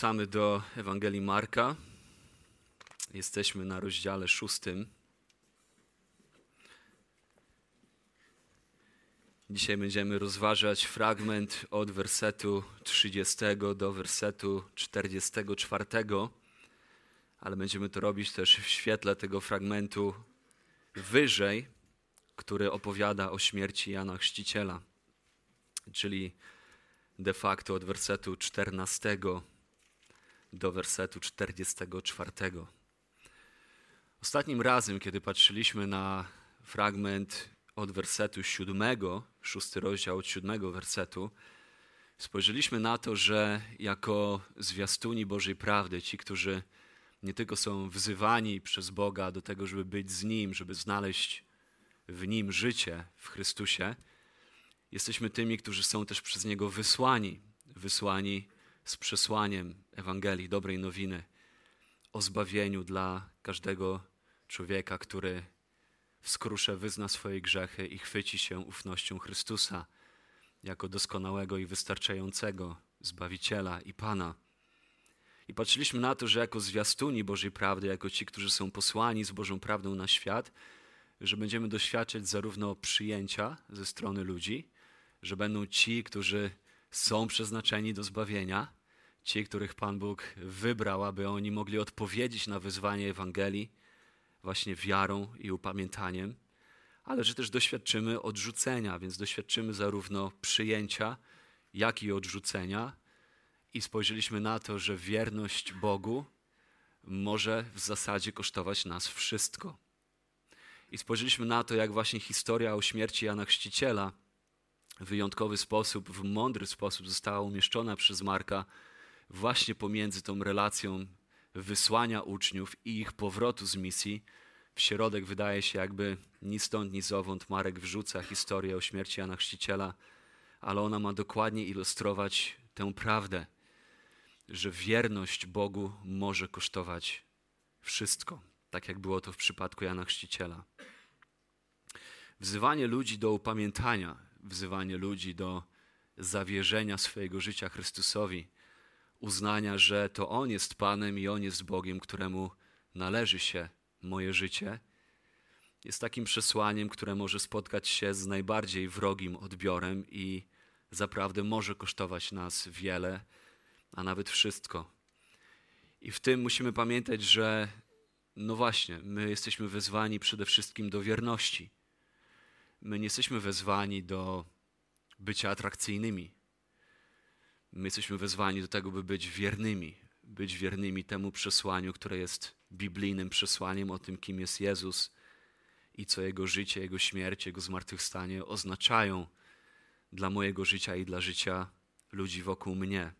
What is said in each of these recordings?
Wracamy do Ewangelii Marka. Jesteśmy na rozdziale szóstym. Dzisiaj będziemy rozważać fragment od wersetu 30 do wersetu 44, ale będziemy to robić też w świetle tego fragmentu wyżej, który opowiada o śmierci Jana Chrzciciela, czyli de facto od wersetu 14 do wersetu 44. Ostatnim razem, kiedy patrzyliśmy na fragment od wersetu 7, szósty rozdział od siódmego wersetu, spojrzeliśmy na to, że jako zwiastuni Bożej prawdy, ci, którzy nie tylko są wzywani przez Boga do tego, żeby być z Nim, żeby znaleźć w Nim życie w Chrystusie, jesteśmy tymi, którzy są też przez Niego wysłani, wysłani z przesłaniem Ewangelii, dobrej nowiny o zbawieniu dla każdego człowieka, który w skrusze wyzna swoje grzechy i chwyci się ufnością Chrystusa jako doskonałego i wystarczającego Zbawiciela i Pana. I patrzyliśmy na to, że jako zwiastuni Bożej prawdy, jako ci, którzy są posłani z Bożą prawdą na świat, że będziemy doświadczać zarówno przyjęcia ze strony ludzi, że będą ci, którzy są przeznaczeni do zbawienia, ci, których Pan Bóg wybrał, aby oni mogli odpowiedzieć na wyzwanie Ewangelii właśnie wiarą i upamiętaniem, ale że też doświadczymy odrzucenia, więc doświadczymy zarówno przyjęcia, jak i odrzucenia. I spojrzeliśmy na to, że wierność Bogu może w zasadzie kosztować nas wszystko. I spojrzeliśmy na to, jak właśnie historia o śmierci Jana Chrzciciela wyjątkowy sposób, w mądry sposób została umieszczona przez Marka właśnie pomiędzy tą relacją wysłania uczniów i ich powrotu z misji. W środek wydaje się jakby ni stąd, ni zowąd Marek wrzuca historię o śmierci Jana Chrzciciela, ale ona ma dokładnie ilustrować tę prawdę, że wierność Bogu może kosztować wszystko, tak jak było to w przypadku Jana Chrzciciela. Wzywanie ludzi do upamiętania, wzywanie ludzi do zawierzenia swojego życia Chrystusowi, uznania, że to On jest Panem i On jest Bogiem, któremu należy się moje życie, jest takim przesłaniem, które może spotkać się z najbardziej wrogim odbiorem i zaprawdę może kosztować nas wiele, a nawet wszystko. I w tym musimy pamiętać, że no właśnie, my jesteśmy wezwani przede wszystkim do wierności. My nie jesteśmy wezwani do bycia atrakcyjnymi. My jesteśmy wezwani do tego, by być wiernymi, być wiernymi temu przesłaniu, które jest biblijnym przesłaniem o tym, kim jest Jezus i co Jego życie, Jego śmierć, Jego zmartwychwstanie oznaczają dla mojego życia i dla życia ludzi wokół mnie.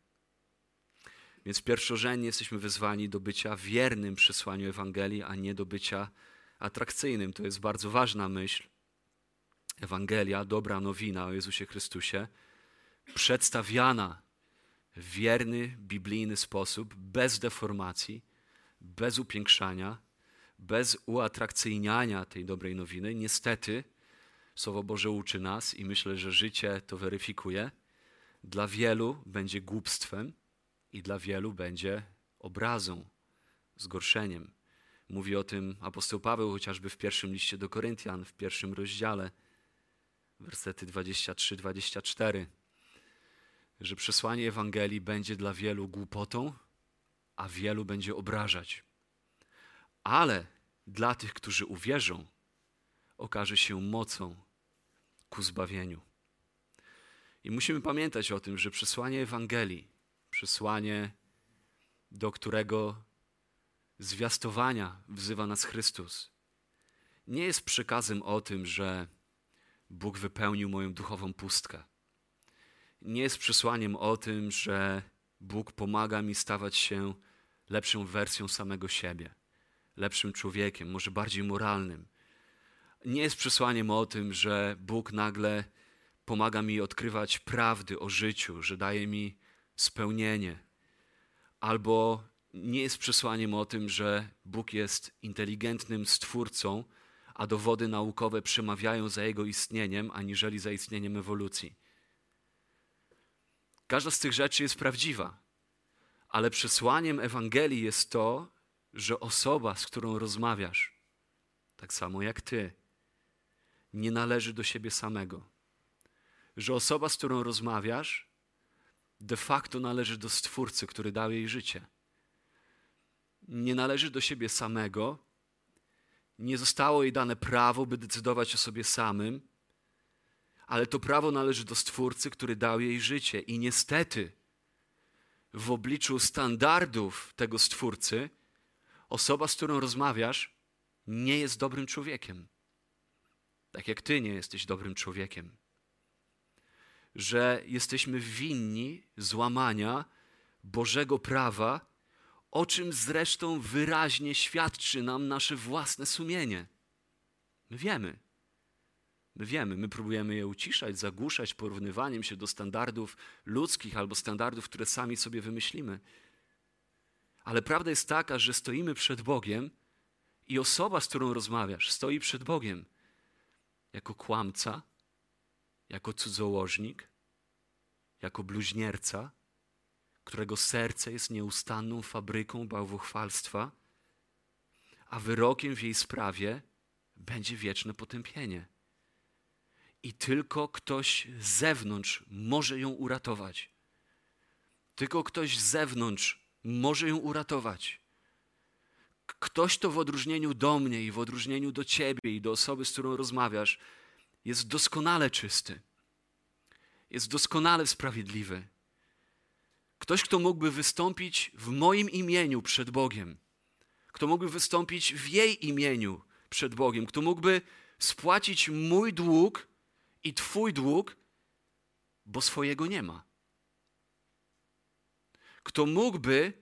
Więc pierwszorzędnie jesteśmy wezwani do bycia wiernym przesłaniu Ewangelii, a nie do bycia atrakcyjnym. To jest bardzo ważna myśl. Ewangelia, dobra nowina o Jezusie Chrystusie, przedstawiana w wierny, biblijny sposób, bez deformacji, bez upiększania, bez uatrakcyjniania tej dobrej nowiny. Niestety, Słowo Boże uczy nas i myślę, że życie to weryfikuje. Dla wielu będzie głupstwem i dla wielu będzie obrazą, zgorszeniem. Mówi o tym apostoł Paweł chociażby w pierwszym liście do Koryntian, w pierwszym rozdziale, wersety 23-24 że przesłanie Ewangelii będzie dla wielu głupotą, a wielu będzie obrażać. Ale dla tych, którzy uwierzą, okaże się mocą ku zbawieniu. I musimy pamiętać o tym, że przesłanie Ewangelii, przesłanie, do którego zwiastowania wzywa nas Chrystus, nie jest przekazem o tym, że Bóg wypełnił moją duchową pustkę nie jest przesłaniem o tym, że Bóg pomaga mi stawać się lepszą wersją samego siebie, lepszym człowiekiem, może bardziej moralnym. Nie jest przesłaniem o tym, że Bóg nagle pomaga mi odkrywać prawdy o życiu, że daje mi spełnienie. Albo nie jest przesłaniem o tym, że Bóg jest inteligentnym stwórcą, a dowody naukowe przemawiają za jego istnieniem, aniżeli za istnieniem ewolucji. Każda z tych rzeczy jest prawdziwa, Ale przesłaniem Ewangelii jest to, że osoba, z którą rozmawiasz, tak samo jak ty, nie należy do siebie samego. Że osoba, z którą rozmawiasz, de facto należy do Stwórcy, który dał jej życie. Nie należy do siebie samego, nie zostało jej dane prawo, by decydować o sobie samym, ale to prawo należy do Stwórcy, który dał jej życie. I niestety, w obliczu standardów tego Stwórcy, osoba, z którą rozmawiasz, nie jest dobrym człowiekiem. Tak jak ty nie jesteś dobrym człowiekiem. Że jesteśmy winni złamania Bożego prawa, o czym zresztą wyraźnie świadczy nam nasze własne sumienie. My wiemy. My wiemy, my próbujemy je uciszać, zagłuszać porównywaniem się do standardów ludzkich albo standardów, które sami sobie wymyślimy. Ale prawda jest taka, że stoimy przed Bogiem i osoba, z którą rozmawiasz, stoi przed Bogiem jako kłamca, jako cudzołożnik, jako bluźnierca, którego serce jest nieustanną fabryką bałwochwalstwa, a wyrokiem w jej sprawie będzie wieczne potępienie. I tylko ktoś z zewnątrz może ją uratować. Tylko ktoś z zewnątrz może ją uratować. Ktoś to w odróżnieniu do mnie i w odróżnieniu do ciebie i do osoby, z którą rozmawiasz, jest doskonale czysty. Jest doskonale sprawiedliwy. Ktoś, kto mógłby wystąpić w moim imieniu przed Bogiem, kto mógłby wystąpić w jej imieniu przed Bogiem, kto mógłby spłacić mój dług i Twój dług, bo swojego nie ma. Kto mógłby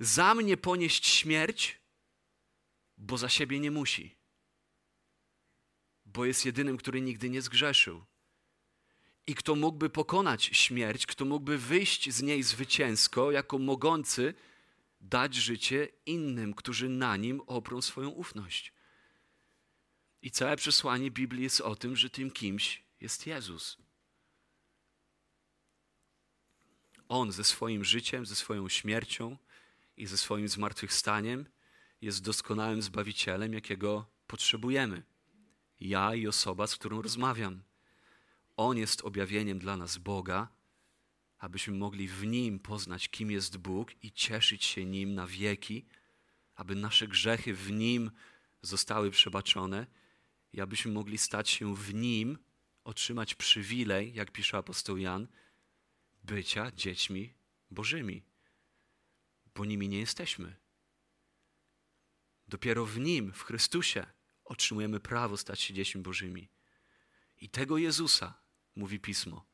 za mnie ponieść śmierć, bo za siebie nie musi, bo jest jedynym, który nigdy nie zgrzeszył. I kto mógłby pokonać śmierć, kto mógłby wyjść z niej zwycięsko, jako mogący dać życie innym, którzy na nim oprą swoją ufność. I całe przesłanie Biblii jest o tym, że tym kimś jest Jezus. On ze swoim życiem, ze swoją śmiercią i ze swoim zmartwychwstaniem jest doskonałym Zbawicielem, jakiego potrzebujemy. Ja i osoba, z którą rozmawiam. On jest objawieniem dla nas Boga, abyśmy mogli w Nim poznać, kim jest Bóg i cieszyć się Nim na wieki, aby nasze grzechy w Nim zostały przebaczone i abyśmy mogli stać się w Nim, otrzymać przywilej, jak pisze apostoł Jan, bycia dziećmi Bożymi, bo nimi nie jesteśmy. Dopiero w Nim, w Chrystusie, otrzymujemy prawo stać się dziećmi Bożymi. I tego Jezusa, mówi Pismo,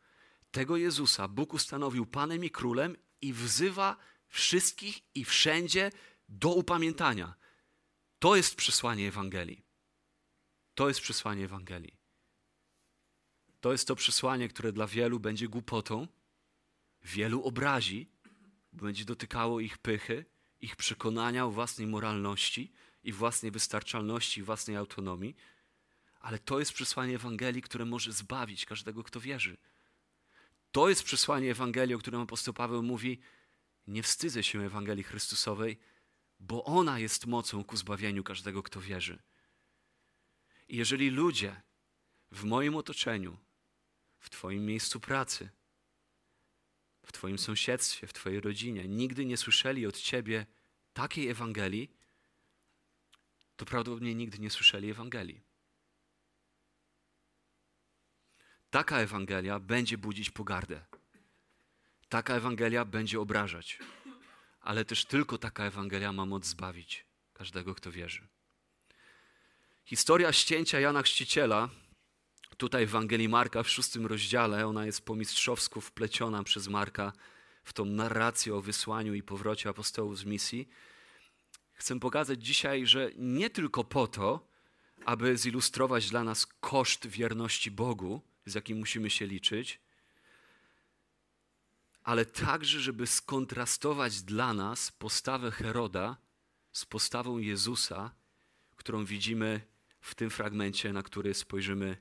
tego Jezusa Bóg ustanowił Panem i Królem i wzywa wszystkich i wszędzie do upamiętania. To jest przesłanie Ewangelii. To jest przesłanie Ewangelii. To jest to przesłanie, które dla wielu będzie głupotą, wielu obrazi, bo będzie dotykało ich pychy, ich przekonania o własnej moralności i własnej wystarczalności, własnej autonomii, ale to jest przesłanie Ewangelii, które może zbawić każdego, kto wierzy. To jest przesłanie Ewangelii, o którym apostoł Paweł mówi: Nie wstydzę się Ewangelii Chrystusowej, bo ona jest mocą ku zbawieniu każdego, kto wierzy. I jeżeli ludzie w moim otoczeniu, w Twoim miejscu pracy, w Twoim sąsiedztwie, w Twojej rodzinie nigdy nie słyszeli od Ciebie takiej Ewangelii, to prawdopodobnie nigdy nie słyszeli Ewangelii. Taka Ewangelia będzie budzić pogardę. Taka Ewangelia będzie obrażać. Ale też tylko taka Ewangelia ma moc zbawić każdego, kto wierzy. Historia ścięcia Jana Chrzciciela tutaj w Ewangelii Marka w szóstym rozdziale, ona jest po mistrzowsku wpleciona przez Marka w tą narrację o wysłaniu i powrocie apostołów z misji. Chcę pokazać dzisiaj, że nie tylko po to, aby zilustrować dla nas koszt wierności Bogu, z jakim musimy się liczyć, ale także, żeby skontrastować dla nas postawę Heroda z postawą Jezusa, którą widzimy w tym fragmencie, na który spojrzymy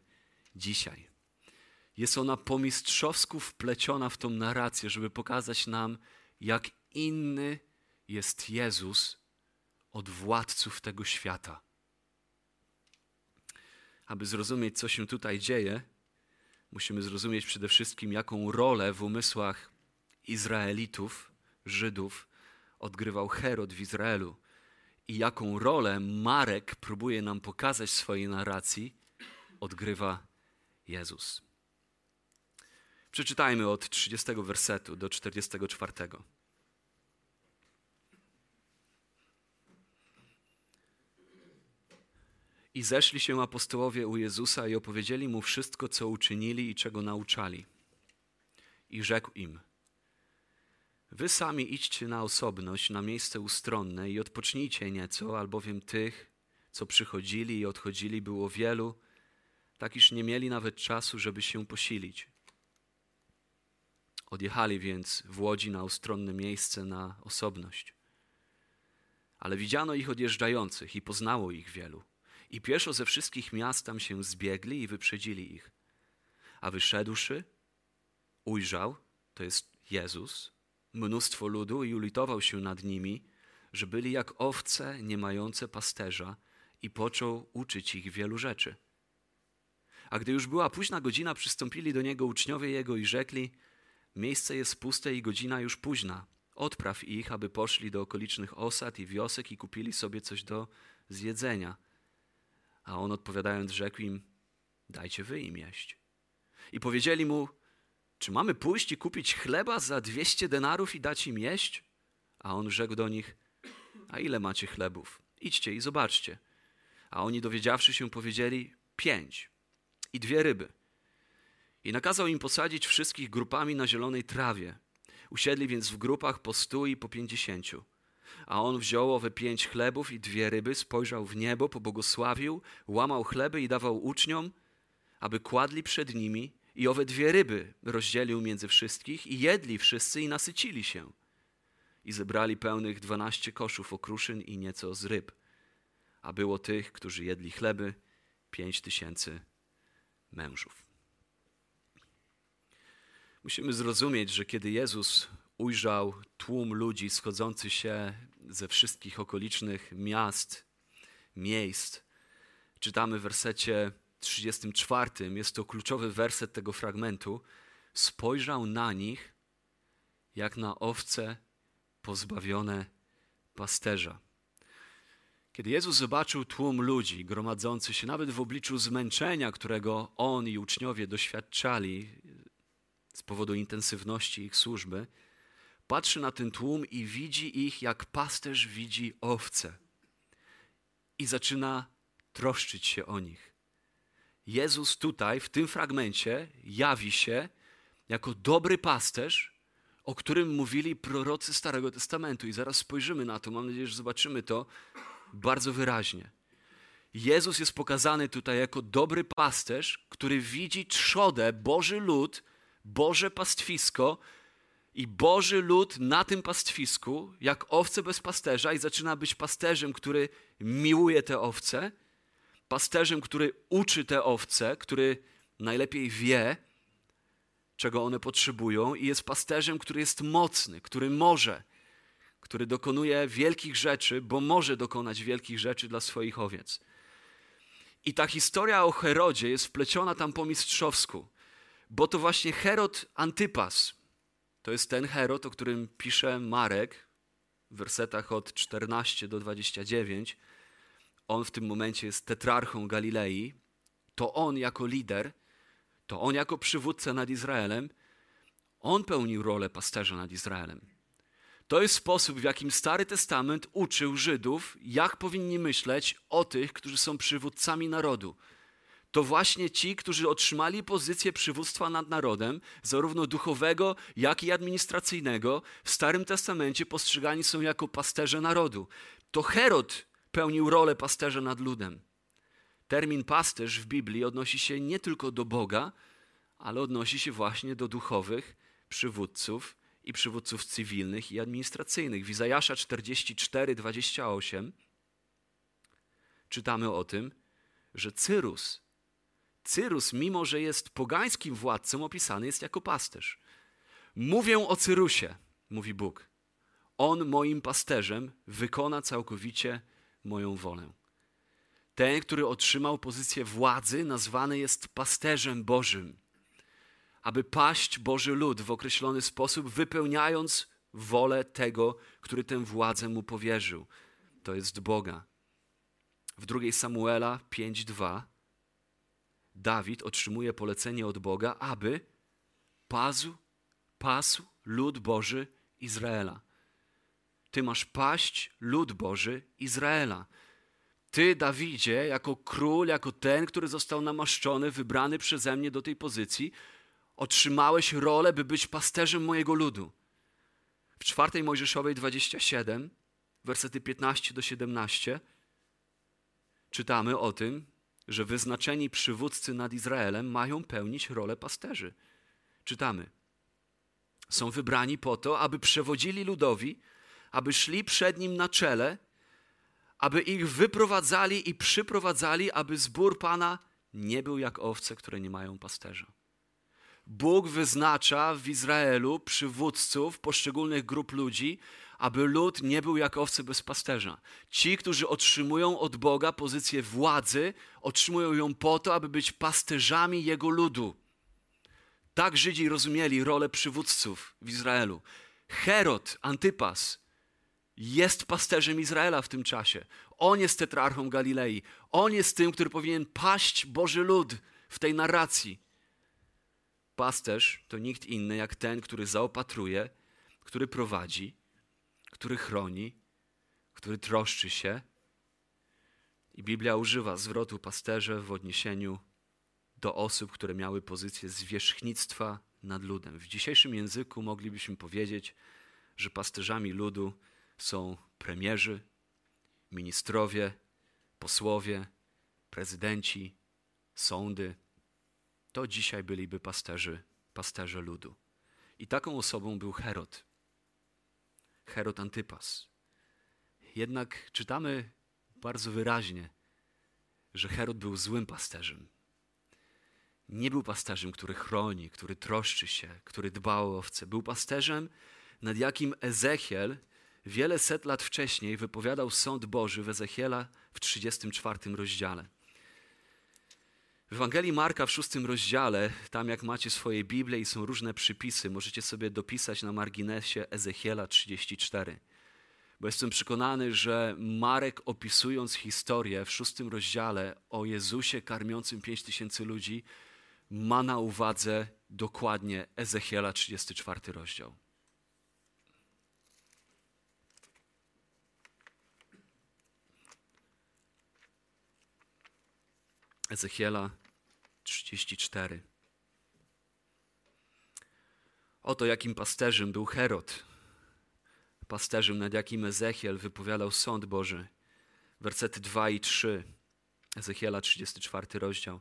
dzisiaj. Jest ona po mistrzowsku wpleciona w tą narrację, żeby pokazać nam, jak inny jest Jezus od władców tego świata. Aby zrozumieć, co się tutaj dzieje, musimy zrozumieć przede wszystkim, jaką rolę w umysłach Izraelitów, Żydów, odgrywał Herod w Izraelu i jaką rolę Marek próbuje nam pokazać w swojej narracji, odgrywa Jezus. Przeczytajmy od 30 wersetu do 44. I zeszli się apostołowie u Jezusa i opowiedzieli mu wszystko, co uczynili i czego nauczali. I rzekł im: Wy sami idźcie na osobność, na miejsce ustronne i odpocznijcie nieco, albowiem tych, co przychodzili i odchodzili, było wielu, tak iż nie mieli nawet czasu, żeby się posilić. Odjechali więc w łodzi na ustronne miejsce, na osobność. Ale widziano ich odjeżdżających i poznało ich wielu. I pieszo ze wszystkich miast tam się zbiegli i wyprzedzili ich. A wyszedłszy, ujrzał, to jest Jezus, mnóstwo ludu i ulitował się nad nimi, że byli jak owce nie mające pasterza i począł uczyć ich wielu rzeczy. A gdy już była późna godzina, przystąpili do niego uczniowie jego i rzekli: Miejsce jest puste i godzina już późna. Odpraw ich, aby poszli do okolicznych osad i wiosek i kupili sobie coś do zjedzenia. A on odpowiadając, rzekł im: Dajcie wy im jeść. I powiedzieli mu: Czy mamy pójść i kupić chleba za dwieście denarów i dać im jeść? A on rzekł do nich: A ile macie chlebów? Idźcie i zobaczcie. A oni dowiedziawszy się, powiedzieli: Pięć i dwie ryby. I nakazał im posadzić wszystkich grupami na zielonej trawie. Usiedli więc w grupach po stu i po pięćdziesięciu. A on wziął owe pięć chlebów i dwie ryby, spojrzał w niebo, pobłogosławił, łamał chleby i dawał uczniom, aby kładli przed nimi, i owe dwie ryby rozdzielił między wszystkich, i jedli wszyscy i nasycili się. I zebrali pełnych dwanaście koszów okruszyn i nieco z ryb. A było tych, którzy jedli chleby, pięć tysięcy mężów. Musimy zrozumieć, że kiedy Jezus ujrzał tłum ludzi schodzący się ze wszystkich okolicznych miast, miejsc, czytamy w wersecie 34, jest to kluczowy werset tego fragmentu, spojrzał na nich jak na owce pozbawione pasterza. Kiedy Jezus zobaczył tłum ludzi gromadzący się nawet w obliczu zmęczenia, którego on i uczniowie doświadczali z powodu intensywności ich służby, patrzy na ten tłum i widzi ich, jak pasterz widzi owce. I zaczyna troszczyć się o nich. Jezus tutaj, w tym fragmencie, jawi się jako dobry pasterz, o którym mówili prorocy Starego Testamentu. I zaraz spojrzymy na to, mam nadzieję, że zobaczymy to bardzo wyraźnie. Jezus jest pokazany tutaj jako dobry pasterz, który widzi trzodę, Boży lud, Boże pastwisko i Boży lud na tym pastwisku, jak owce bez pasterza, i zaczyna być pasterzem, który miłuje te owce, pasterzem, który uczy te owce, który najlepiej wie, czego one potrzebują, i jest pasterzem, który jest mocny, który może który dokonuje wielkich rzeczy, bo może dokonać wielkich rzeczy dla swoich owiec. I ta historia o Herodzie jest wpleciona tam po mistrzowsku, bo to właśnie Herod Antypas, to jest ten Herod, o którym pisze Marek w wersetach od 14 do 29. On w tym momencie jest tetrarchą Galilei. To on jako lider, to on jako przywódca nad Izraelem, on pełnił rolę pasterza nad Izraelem. To jest sposób, w jakim Stary Testament uczył Żydów, jak powinni myśleć o tych, którzy są przywódcami narodu. To właśnie ci, którzy otrzymali pozycję przywództwa nad narodem, zarówno duchowego, jak i administracyjnego, w Starym Testamencie postrzegani są jako pasterze narodu. To Herod pełnił rolę pasterza nad ludem. Termin pasterz w Biblii odnosi się nie tylko do Boga, ale odnosi się właśnie do duchowych przywódców i przywódców cywilnych i administracyjnych. W Izajasza 44, 28 czytamy o tym, że Cyrus, Cyrus, mimo że jest pogańskim władcą, opisany jest jako pasterz. Mówię o Cyrusie, mówi Bóg. On moim pasterzem wykona całkowicie moją wolę. Ten, który otrzymał pozycję władzy, nazwany jest pasterzem Bożym, aby paść Boży lud w określony sposób, wypełniając wolę tego, który tę władzę mu powierzył. To jest Boga. W drugiej Samuela 5:2 Dawid otrzymuje polecenie od Boga, aby pasł, pasł lud Boży Izraela. Ty masz paść lud Boży Izraela. Ty, Dawidzie, jako król, jako ten, który został namaszczony, wybrany przeze mnie do tej pozycji, otrzymałeś rolę, by być pasterzem mojego ludu. W czwartej Mojżeszowej 27, wersety 15 do 17, czytamy o tym, że wyznaczeni przywódcy nad Izraelem mają pełnić rolę pasterzy. Czytamy. Są wybrani po to, aby przewodzili ludowi, aby szli przed nim na czele, aby ich wyprowadzali i przyprowadzali, aby zbór Pana nie był jak owce, które nie mają pasterza. Bóg wyznacza w Izraelu przywódców poszczególnych grup ludzi, aby lud nie był jak owce bez pasterza. Ci, którzy otrzymują od Boga pozycję władzy, otrzymują ją po to, aby być pasterzami Jego ludu. Tak Żydzi rozumieli rolę przywódców w Izraelu. Herod, Antypas, jest pasterzem Izraela w tym czasie. On jest tetrarchą Galilei. On jest tym, który powinien paść Boży lud w tej narracji. Pasterz to nikt inny jak ten, który zaopatruje, który prowadzi, który chroni, który troszczy się. I Biblia używa zwrotu pasterze w odniesieniu do osób, które miały pozycję zwierzchnictwa nad ludem. W dzisiejszym języku moglibyśmy powiedzieć, że pasterzami ludu są premierzy, ministrowie, posłowie, prezydenci, sądy. To dzisiaj byliby pasterzy, pasterze ludu. I taką osobą był Herod. Herod Antypas. Jednak czytamy bardzo wyraźnie, że Herod był złym pasterzem. Nie był pasterzem, który chroni, który troszczy się, który dba o owce. Był pasterzem, nad jakim Ezechiel wiele set lat wcześniej wypowiadał sąd Boży w Ezechiela w 34 rozdziale. W Ewangelii Marka w szóstym rozdziale, tam jak macie swoje Bible i są różne przypisy, możecie sobie dopisać na marginesie Ezechiela 34. Bo jestem przekonany, że Marek opisując historię w szóstym rozdziale o Jezusie karmiącym pięć tysięcy ludzi, ma na uwadze dokładnie Ezechiela 34 rozdział. Ezechiela 34. Oto jakim pasterzem był Herod, pasterzem nad jakim Ezechiel wypowiadał sąd Boży. Wersety 2 i 3, Ezechiela 34 rozdział.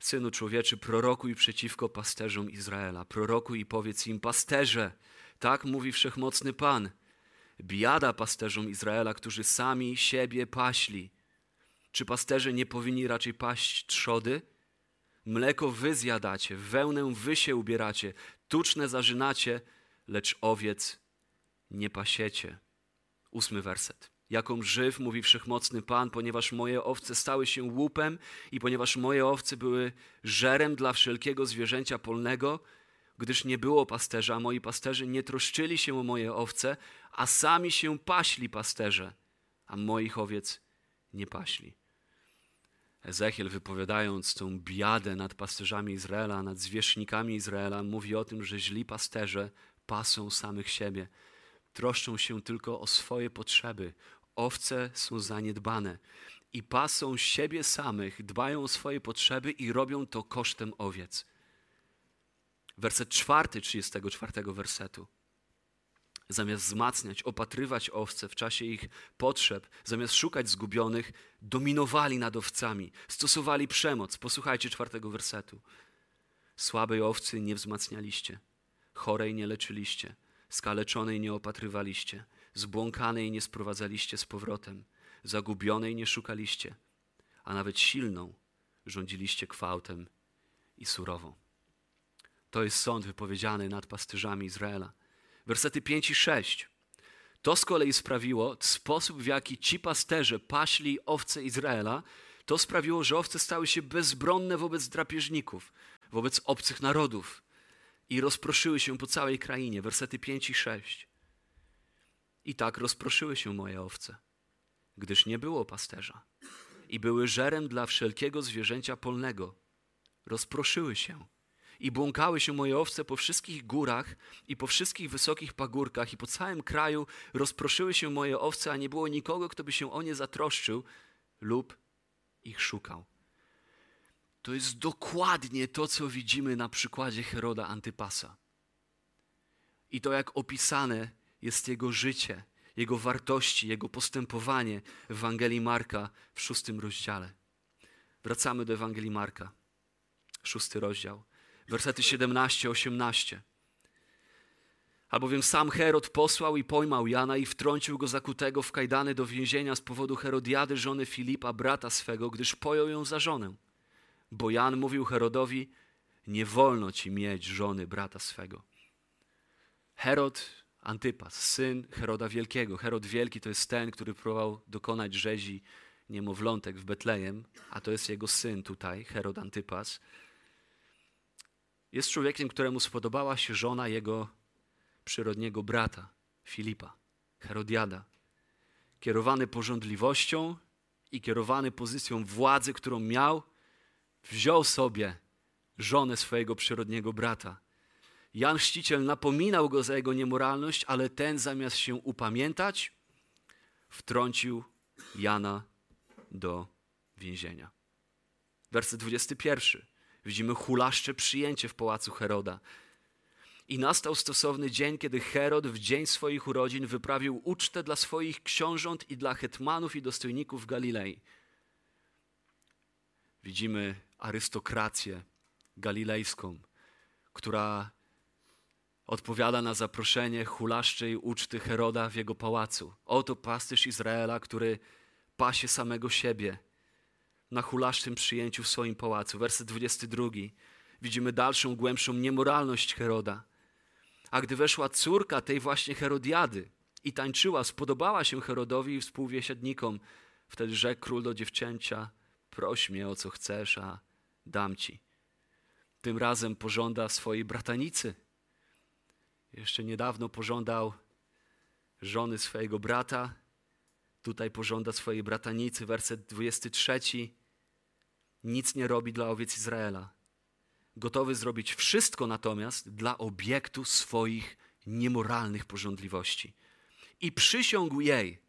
Synu człowieczy, prorokuj przeciwko pasterzom Izraela. Prorokuj i powiedz im, pasterze, tak mówi wszechmocny Pan. Biada pasterzom Izraela, którzy sami siebie paśli czy pasterze nie powinni raczej paść trzody? Mleko wy zjadacie, wełnę wy się ubieracie, tuczne zażynacie, lecz owiec nie pasiecie. Ósmy werset. Jaką żyw, mówi wszechmocny Pan, ponieważ moje owce stały się łupem i ponieważ moje owce były żerem dla wszelkiego zwierzęcia polnego, gdyż nie było pasterza, moi pasterze nie troszczyli się o moje owce, a sami się paśli pasterze, a moich owiec nie paśli. Ezechiel wypowiadając tą biadę nad pasterzami Izraela, nad zwierzchnikami Izraela, mówi o tym, że źli pasterze pasą samych siebie, troszczą się tylko o swoje potrzeby. Owce są zaniedbane i pasą siebie samych, dbają o swoje potrzeby i robią to kosztem owiec. Werset czwarty 34 wersetu zamiast wzmacniać, opatrywać owce w czasie ich potrzeb, zamiast szukać zgubionych, dominowali nad owcami, stosowali przemoc. Posłuchajcie czwartego wersetu. Słabej owcy nie wzmacnialiście, chorej nie leczyliście, skaleczonej nie opatrywaliście, zbłąkanej nie sprowadzaliście z powrotem, zagubionej nie szukaliście, a nawet silną rządziliście kwałtem i surową. To jest sąd wypowiedziany nad pasterzami Izraela. Wersety 5 i 6. To z kolei sprawiło, sposób w jaki ci pasterze paśli owce Izraela, to sprawiło, że owce stały się bezbronne wobec drapieżników, wobec obcych narodów i rozproszyły się po całej krainie. Wersety 5 i 6. I tak rozproszyły się moje owce, gdyż nie było pasterza i były żerem dla wszelkiego zwierzęcia polnego. Rozproszyły się i błąkały się moje owce po wszystkich górach i po wszystkich wysokich pagórkach i po całym kraju rozproszyły się moje owce, a nie było nikogo, kto by się o nie zatroszczył lub ich szukał. To jest dokładnie to, co widzimy na przykładzie Heroda Antypasa. I to, jak opisane jest jego życie, jego wartości, jego postępowanie w Ewangelii Marka w szóstym rozdziale. Wracamy do Ewangelii Marka, szósty rozdział, wersety 17-18. Albowiem sam Herod posłał i pojmał Jana i wtrącił go zakutego w kajdany do więzienia z powodu Herodiady, żony Filipa, brata swego, gdyż pojął ją za żonę. Bo Jan mówił Herodowi, nie wolno ci mieć żony brata swego. Herod Antypas, syn Heroda Wielkiego. Herod Wielki to jest ten, który próbował dokonać rzezi niemowlątek w Betlejem, a to jest jego syn tutaj, Herod Antypas. Jest człowiekiem, któremu spodobała się żona jego przyrodniego brata, Filipa, Herodiada. Kierowany porządliwością i kierowany pozycją władzy, którą miał, wziął sobie żonę swojego przyrodniego brata. Jan Chrzciciel napominał go za jego niemoralność, ale ten zamiast się upamiętać, wtrącił Jana do więzienia. Werset 21. Widzimy hulaszcze przyjęcie w pałacu Heroda. I nastał stosowny dzień, kiedy Herod w dzień swoich urodzin wyprawił ucztę dla swoich książąt i dla hetmanów i dostojników Galilei. Widzimy arystokrację galilejską, która odpowiada na zaproszenie hulaszczej uczty Heroda w jego pałacu. Oto pasterz Izraela, który pasie samego siebie na hulaszczym przyjęciu w swoim pałacu. Werset 22. Widzimy dalszą, głębszą niemoralność Heroda. A gdy weszła córka tej właśnie Herodiady i tańczyła, spodobała się Herodowi i współwiesiadnikom, wtedy rzekł król do dziewczęcia, proś mnie o co chcesz, a dam ci. Tym razem pożąda swojej bratanicy. Jeszcze niedawno pożądał żony swojego brata, tutaj pożąda swojej bratanicy. Werset 23. Nic nie robi dla owiec Izraela. Gotowy zrobić wszystko natomiast dla obiektu swoich niemoralnych porządliwości. I przysiągł jej,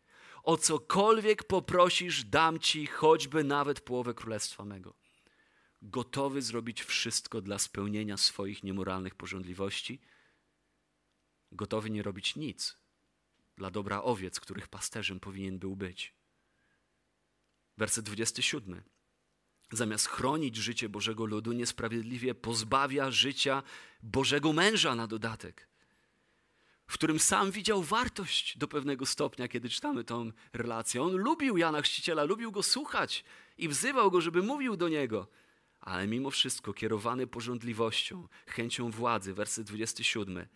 o cokolwiek poprosisz, dam ci choćby nawet połowę królestwa mego. Gotowy zrobić wszystko dla spełnienia swoich niemoralnych porządliwości, gotowy nie robić nic dla dobra owiec, których pasterzem powinien był być. Werset 27. Zamiast chronić życie Bożego ludu, niesprawiedliwie pozbawia życia Bożego męża na dodatek, w którym sam widział wartość do pewnego stopnia, kiedy czytamy tą relację. On lubił Jana Chrzciciela, lubił go słuchać i wzywał go, żeby mówił do niego. Ale mimo wszystko, kierowany porządliwością, chęcią władzy, werset 27,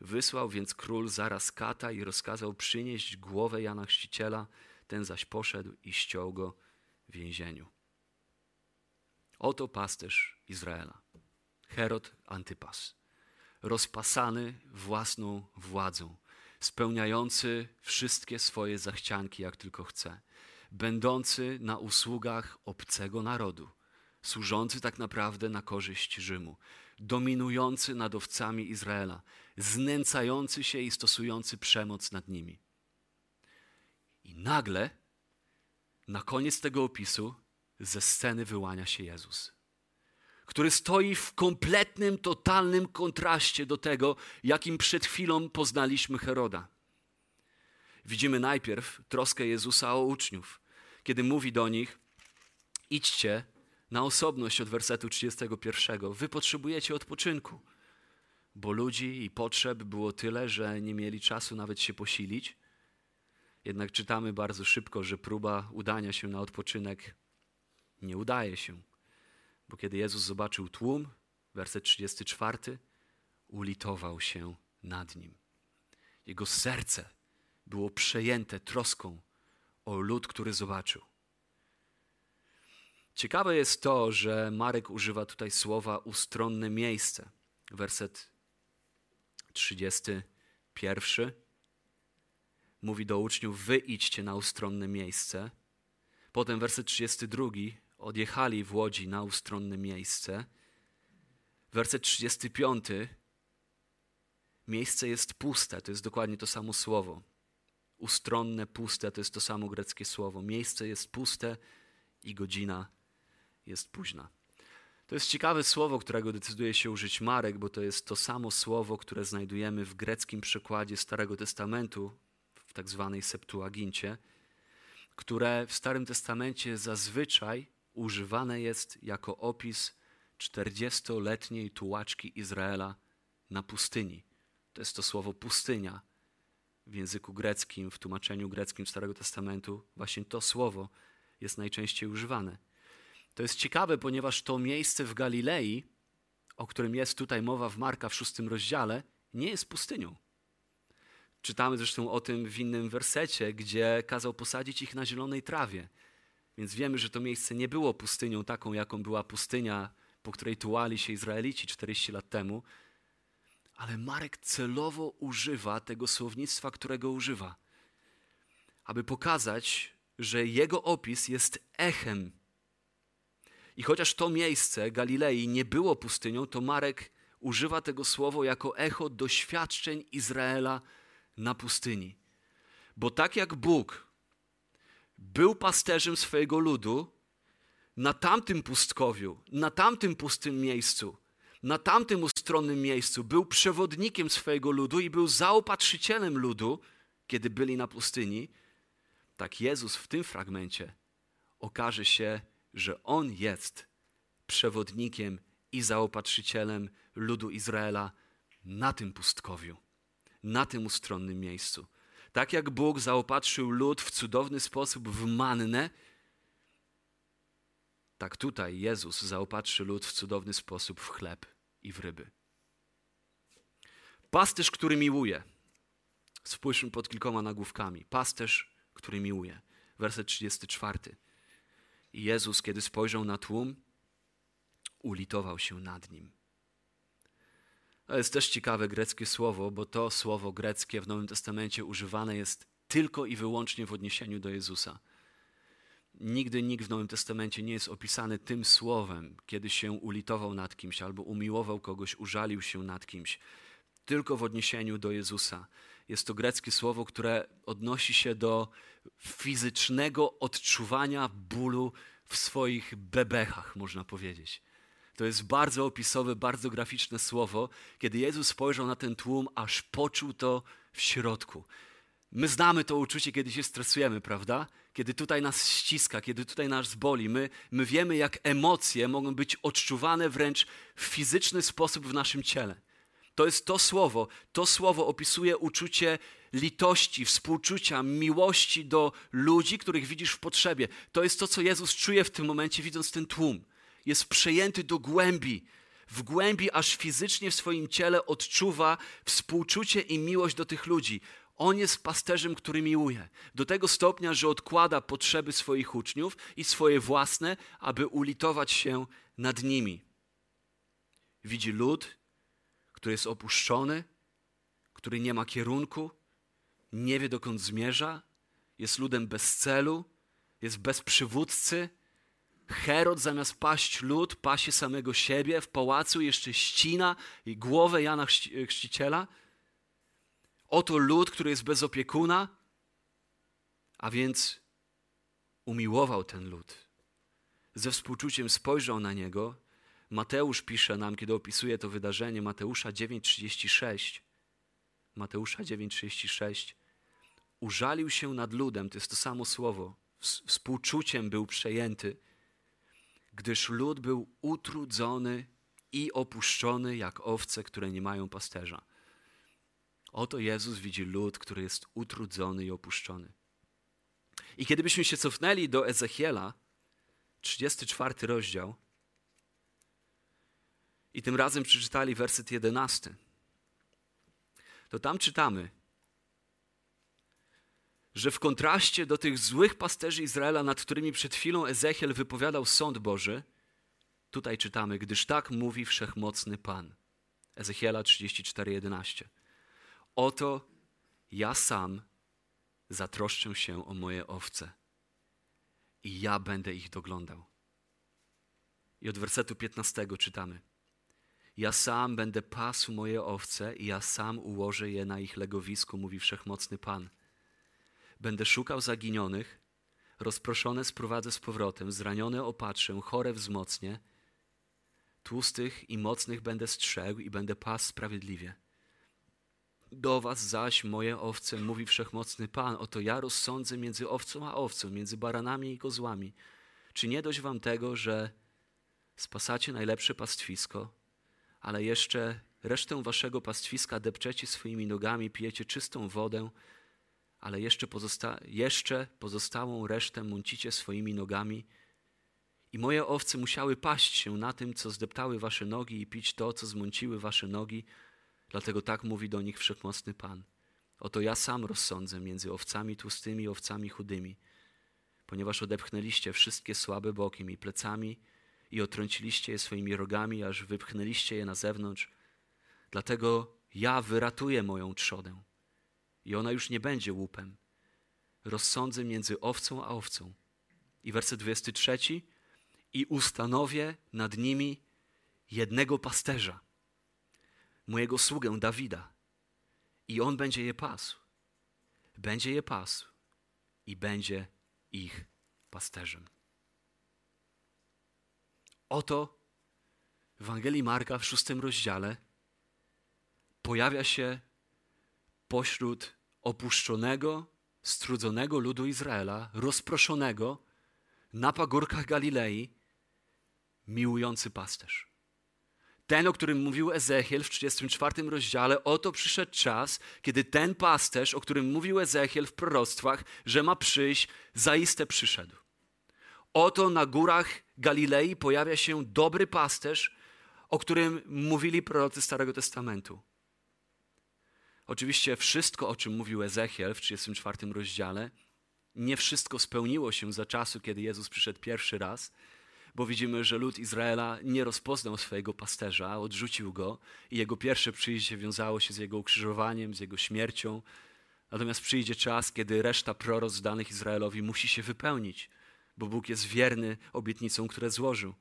Wysłał więc król zaraz kata i rozkazał przynieść głowę Jana Chrzciciela, ten zaś poszedł i ściął go w więzieniu. Oto pasterz Izraela, Herod Antypas, rozpasany własną władzą, spełniający wszystkie swoje zachcianki, jak tylko chce, będący na usługach obcego narodu, służący tak naprawdę na korzyść Rzymu, dominujący nad owcami Izraela, znęcający się i stosujący przemoc nad nimi. I nagle, na koniec tego opisu, ze sceny wyłania się Jezus, który stoi w kompletnym, totalnym kontraście do tego, jakim przed chwilą poznaliśmy Heroda. Widzimy najpierw troskę Jezusa o uczniów, kiedy mówi do nich: idźcie na osobność od wersetu 31. Wy potrzebujecie odpoczynku, bo ludzi i potrzeb było tyle, że nie mieli czasu nawet się posilić. Jednak czytamy bardzo szybko, że próba udania się na odpoczynek nie udaje się. Bo kiedy Jezus zobaczył tłum, werset 34, ulitował się nad nim. Jego serce było przejęte troską o lud, który zobaczył. Ciekawe jest to, że Marek używa tutaj słowa ustronne miejsce. Werset 31 mówi do uczniów: Wy idźcie na ustronne miejsce. Potem werset 32 odjechali w łodzi na ustronne miejsce. Werset 35 miejsce jest puste, to jest dokładnie to samo słowo. Ustronne, puste to jest to samo greckie słowo. Miejsce jest puste i godzina jest późna. To jest ciekawe słowo, którego decyduje się użyć Marek, bo to jest to samo słowo, które znajdujemy w greckim przekładzie Starego Testamentu, w tak zwanej Septuagincie, które w Starym Testamencie zazwyczaj używane jest jako opis 40-letniej tułaczki Izraela na pustyni. To jest to słowo pustynia w języku greckim, w tłumaczeniu greckim Starego Testamentu. Właśnie to słowo jest najczęściej używane. To jest ciekawe, ponieważ to miejsce w Galilei, o którym jest tutaj mowa w Marka w szóstym rozdziale, nie jest pustynią. Czytamy zresztą o tym w innym wersecie, gdzie kazał posadzić ich na zielonej trawie. Więc wiemy, że to miejsce nie było pustynią taką, jaką była pustynia, po której tułali się Izraelici 40 lat temu. Ale Marek celowo używa tego słownictwa, którego używa, aby pokazać, że jego opis jest echem i chociaż to miejsce Galilei nie było pustynią, to Marek używa tego słowa jako echo doświadczeń Izraela na pustyni. Bo tak jak Bóg był pasterzem swojego ludu na tamtym pustkowiu, na tamtym pustym miejscu, na tamtym ustronnym miejscu, był przewodnikiem swojego ludu i był zaopatrzycielem ludu, kiedy byli na pustyni, tak Jezus w tym fragmencie okaże się że On jest przewodnikiem i zaopatrzycielem ludu Izraela na tym pustkowiu, na tym ustronnym miejscu. Tak jak Bóg zaopatrzył lud w cudowny sposób w mannę, tak tutaj Jezus zaopatrzy lud w cudowny sposób w chleb i w ryby. Pasterz, który miłuje. Spójrzmy pod kilkoma nagłówkami. Pasterz, który miłuje. Werset 34. I Jezus, kiedy spojrzał na tłum, ulitował się nad nim. To jest też ciekawe greckie słowo, bo to słowo greckie w Nowym Testamencie używane jest tylko i wyłącznie w odniesieniu do Jezusa. Nigdy nikt w Nowym Testamencie nie jest opisany tym słowem, kiedy się ulitował nad kimś albo umiłował kogoś, użalił się nad kimś. Tylko w odniesieniu do Jezusa. Jest to greckie słowo, które odnosi się do fizycznego odczuwania bólu w swoich bebechach, można powiedzieć. To jest bardzo opisowe, bardzo graficzne słowo. Kiedy Jezus spojrzał na ten tłum, aż poczuł to w środku. My znamy to uczucie, kiedy się stresujemy, prawda? Kiedy tutaj nas ściska, kiedy tutaj nas boli. My, my wiemy, jak emocje mogą być odczuwane wręcz w fizyczny sposób w naszym ciele. To jest to słowo. To słowo opisuje uczucie litości, współczucia, miłości do ludzi, których widzisz w potrzebie. To jest to, co Jezus czuje w tym momencie, widząc ten tłum. Jest przejęty do głębi. W głębi, aż fizycznie w swoim ciele odczuwa współczucie i miłość do tych ludzi. On jest pasterzem, który miłuje. Do tego stopnia, że odkłada potrzeby swoich uczniów i swoje własne, aby ulitować się nad nimi. Widzi lud, który jest opuszczony, który nie ma kierunku, nie wie dokąd zmierza, jest ludem bez celu, jest bez przywódcy. Herod zamiast paść lud, pasie samego siebie, w pałacu jeszcze ścina i głowę Jana Chrzciciela. Oto lud, który jest bez opiekuna, a więc umiłował ten lud. Ze współczuciem spojrzał na niego Mateusz pisze nam, kiedy opisuje to wydarzenie, Mateusza 9:36. Mateusza 9:36. Użalił się nad ludem, to jest to samo słowo. Współczuciem był przejęty, gdyż lud był utrudzony i opuszczony jak owce, które nie mają pasterza. Oto Jezus widzi lud, który jest utrudzony i opuszczony. I kiedybyśmy się cofnęli do Ezechiela, 34 rozdział, i tym razem przeczytali werset jedenasty, to tam czytamy, że w kontraście do tych złych pasterzy Izraela, nad którymi przed chwilą Ezechiel wypowiadał sąd Boży, tutaj czytamy, gdyż tak mówi wszechmocny Pan. Ezechiela 34:11. Oto ja sam zatroszczę się o moje owce i ja będę ich doglądał. I od wersetu 15 czytamy: Ja sam będę pasł moje owce i ja sam ułożę je na ich legowisku, mówi wszechmocny Pan. Będę szukał zaginionych, rozproszone sprowadzę z powrotem, zranione opatrzę, chore wzmocnię, tłustych i mocnych będę strzegł i będę pas sprawiedliwie. Do was zaś, moje owce, mówi wszechmocny Pan, oto ja rozsądzę między owcą a owcą, między baranami i kozłami. Czy nie dość wam tego, że spasacie najlepsze pastwisko, ale jeszcze resztę waszego pastwiska depczecie swoimi nogami, pijecie czystą wodę, ale jeszcze, pozosta jeszcze pozostałą resztę mącicie swoimi nogami. I moje owce musiały paść się na tym, co zdeptały wasze nogi i pić to, co zmąciły wasze nogi. Dlatego tak mówi do nich wszechmocny Pan. Oto ja sam rozsądzę między owcami tłustymi i owcami chudymi, ponieważ odepchnęliście wszystkie słabe bokiem i plecami i otrąciliście je swoimi rogami, aż wypchnęliście je na zewnątrz. Dlatego ja wyratuję moją trzodę i ona już nie będzie łupem. Rozsądzę między owcą a owcą. I werset 23. I ustanowię nad nimi jednego pasterza, mojego sługę Dawida. I on będzie je pasł. Będzie je pasł i będzie ich pasterzem. Oto w Ewangelii Marka w szóstym rozdziale pojawia się pośród opuszczonego, strudzonego ludu Izraela, rozproszonego na pagórkach Galilei, miłujący pasterz. Ten, o którym mówił Ezechiel w 34 rozdziale, oto przyszedł czas, kiedy ten pasterz, o którym mówił Ezechiel w proroctwach, że ma przyjść, zaiste przyszedł. Oto na górach Galilei pojawia się dobry pasterz, o którym mówili prorocy Starego Testamentu. Oczywiście wszystko, o czym mówił Ezechiel w 34 rozdziale, nie wszystko spełniło się za czasu, kiedy Jezus przyszedł pierwszy raz, bo widzimy, że lud Izraela nie rozpoznał swojego pasterza, odrzucił go i jego pierwsze przyjście wiązało się z jego ukrzyżowaniem, z jego śmiercią. Natomiast przyjdzie czas, kiedy reszta proroc danych Izraelowi musi się wypełnić, bo Bóg jest wierny obietnicom, które złożył.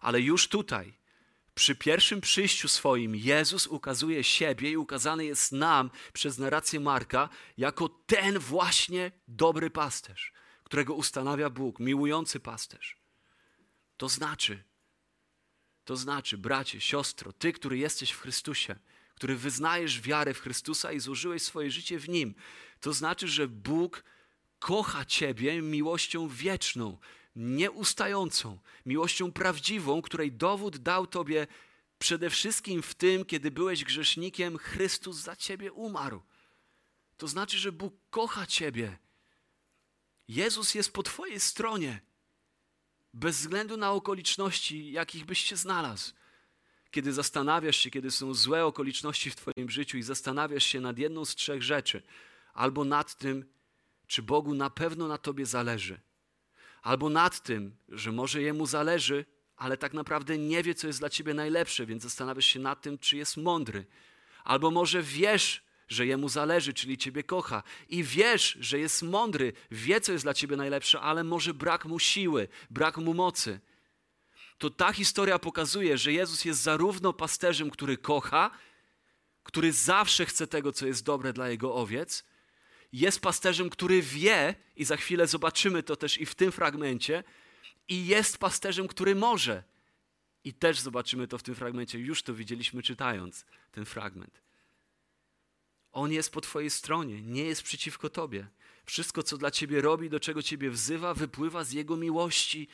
Ale już tutaj, przy pierwszym przyjściu swoim Jezus ukazuje siebie i ukazany jest nam przez narrację Marka jako ten właśnie dobry pasterz, którego ustanawia Bóg, miłujący pasterz. To znaczy, to znaczy, bracie, siostro, ty, który jesteś w Chrystusie, który wyznajesz wiarę w Chrystusa i złożyłeś swoje życie w Nim, to znaczy, że Bóg kocha ciebie miłością wieczną, nieustającą, miłością prawdziwą, której dowód dał Tobie przede wszystkim w tym, kiedy byłeś grzesznikiem, Chrystus za Ciebie umarł. To znaczy, że Bóg kocha Ciebie. Jezus jest po Twojej stronie, bez względu na okoliczności, jakich byś się znalazł. Kiedy zastanawiasz się, kiedy są złe okoliczności w Twoim życiu i zastanawiasz się nad jedną z trzech rzeczy, albo nad tym, czy Bogu na pewno na Tobie zależy albo nad tym, że może jemu zależy, ale tak naprawdę nie wie, co jest dla ciebie najlepsze, więc zastanawiasz się nad tym, czy jest mądry. Albo może wiesz, że jemu zależy, czyli ciebie kocha, i wiesz, że jest mądry, wie, co jest dla ciebie najlepsze, ale może brak mu siły, brak mu mocy. To ta historia pokazuje, że Jezus jest zarówno pasterzem, który kocha, który zawsze chce tego, co jest dobre dla jego owiec, jest pasterzem, który wie, i za chwilę zobaczymy to też i w tym fragmencie, i jest pasterzem, który może. I też zobaczymy to w tym fragmencie, już to widzieliśmy czytając ten fragment. On jest po Twojej stronie, nie jest przeciwko Tobie. Wszystko, co dla Ciebie robi, do czego Ciebie wzywa, wypływa z Jego miłości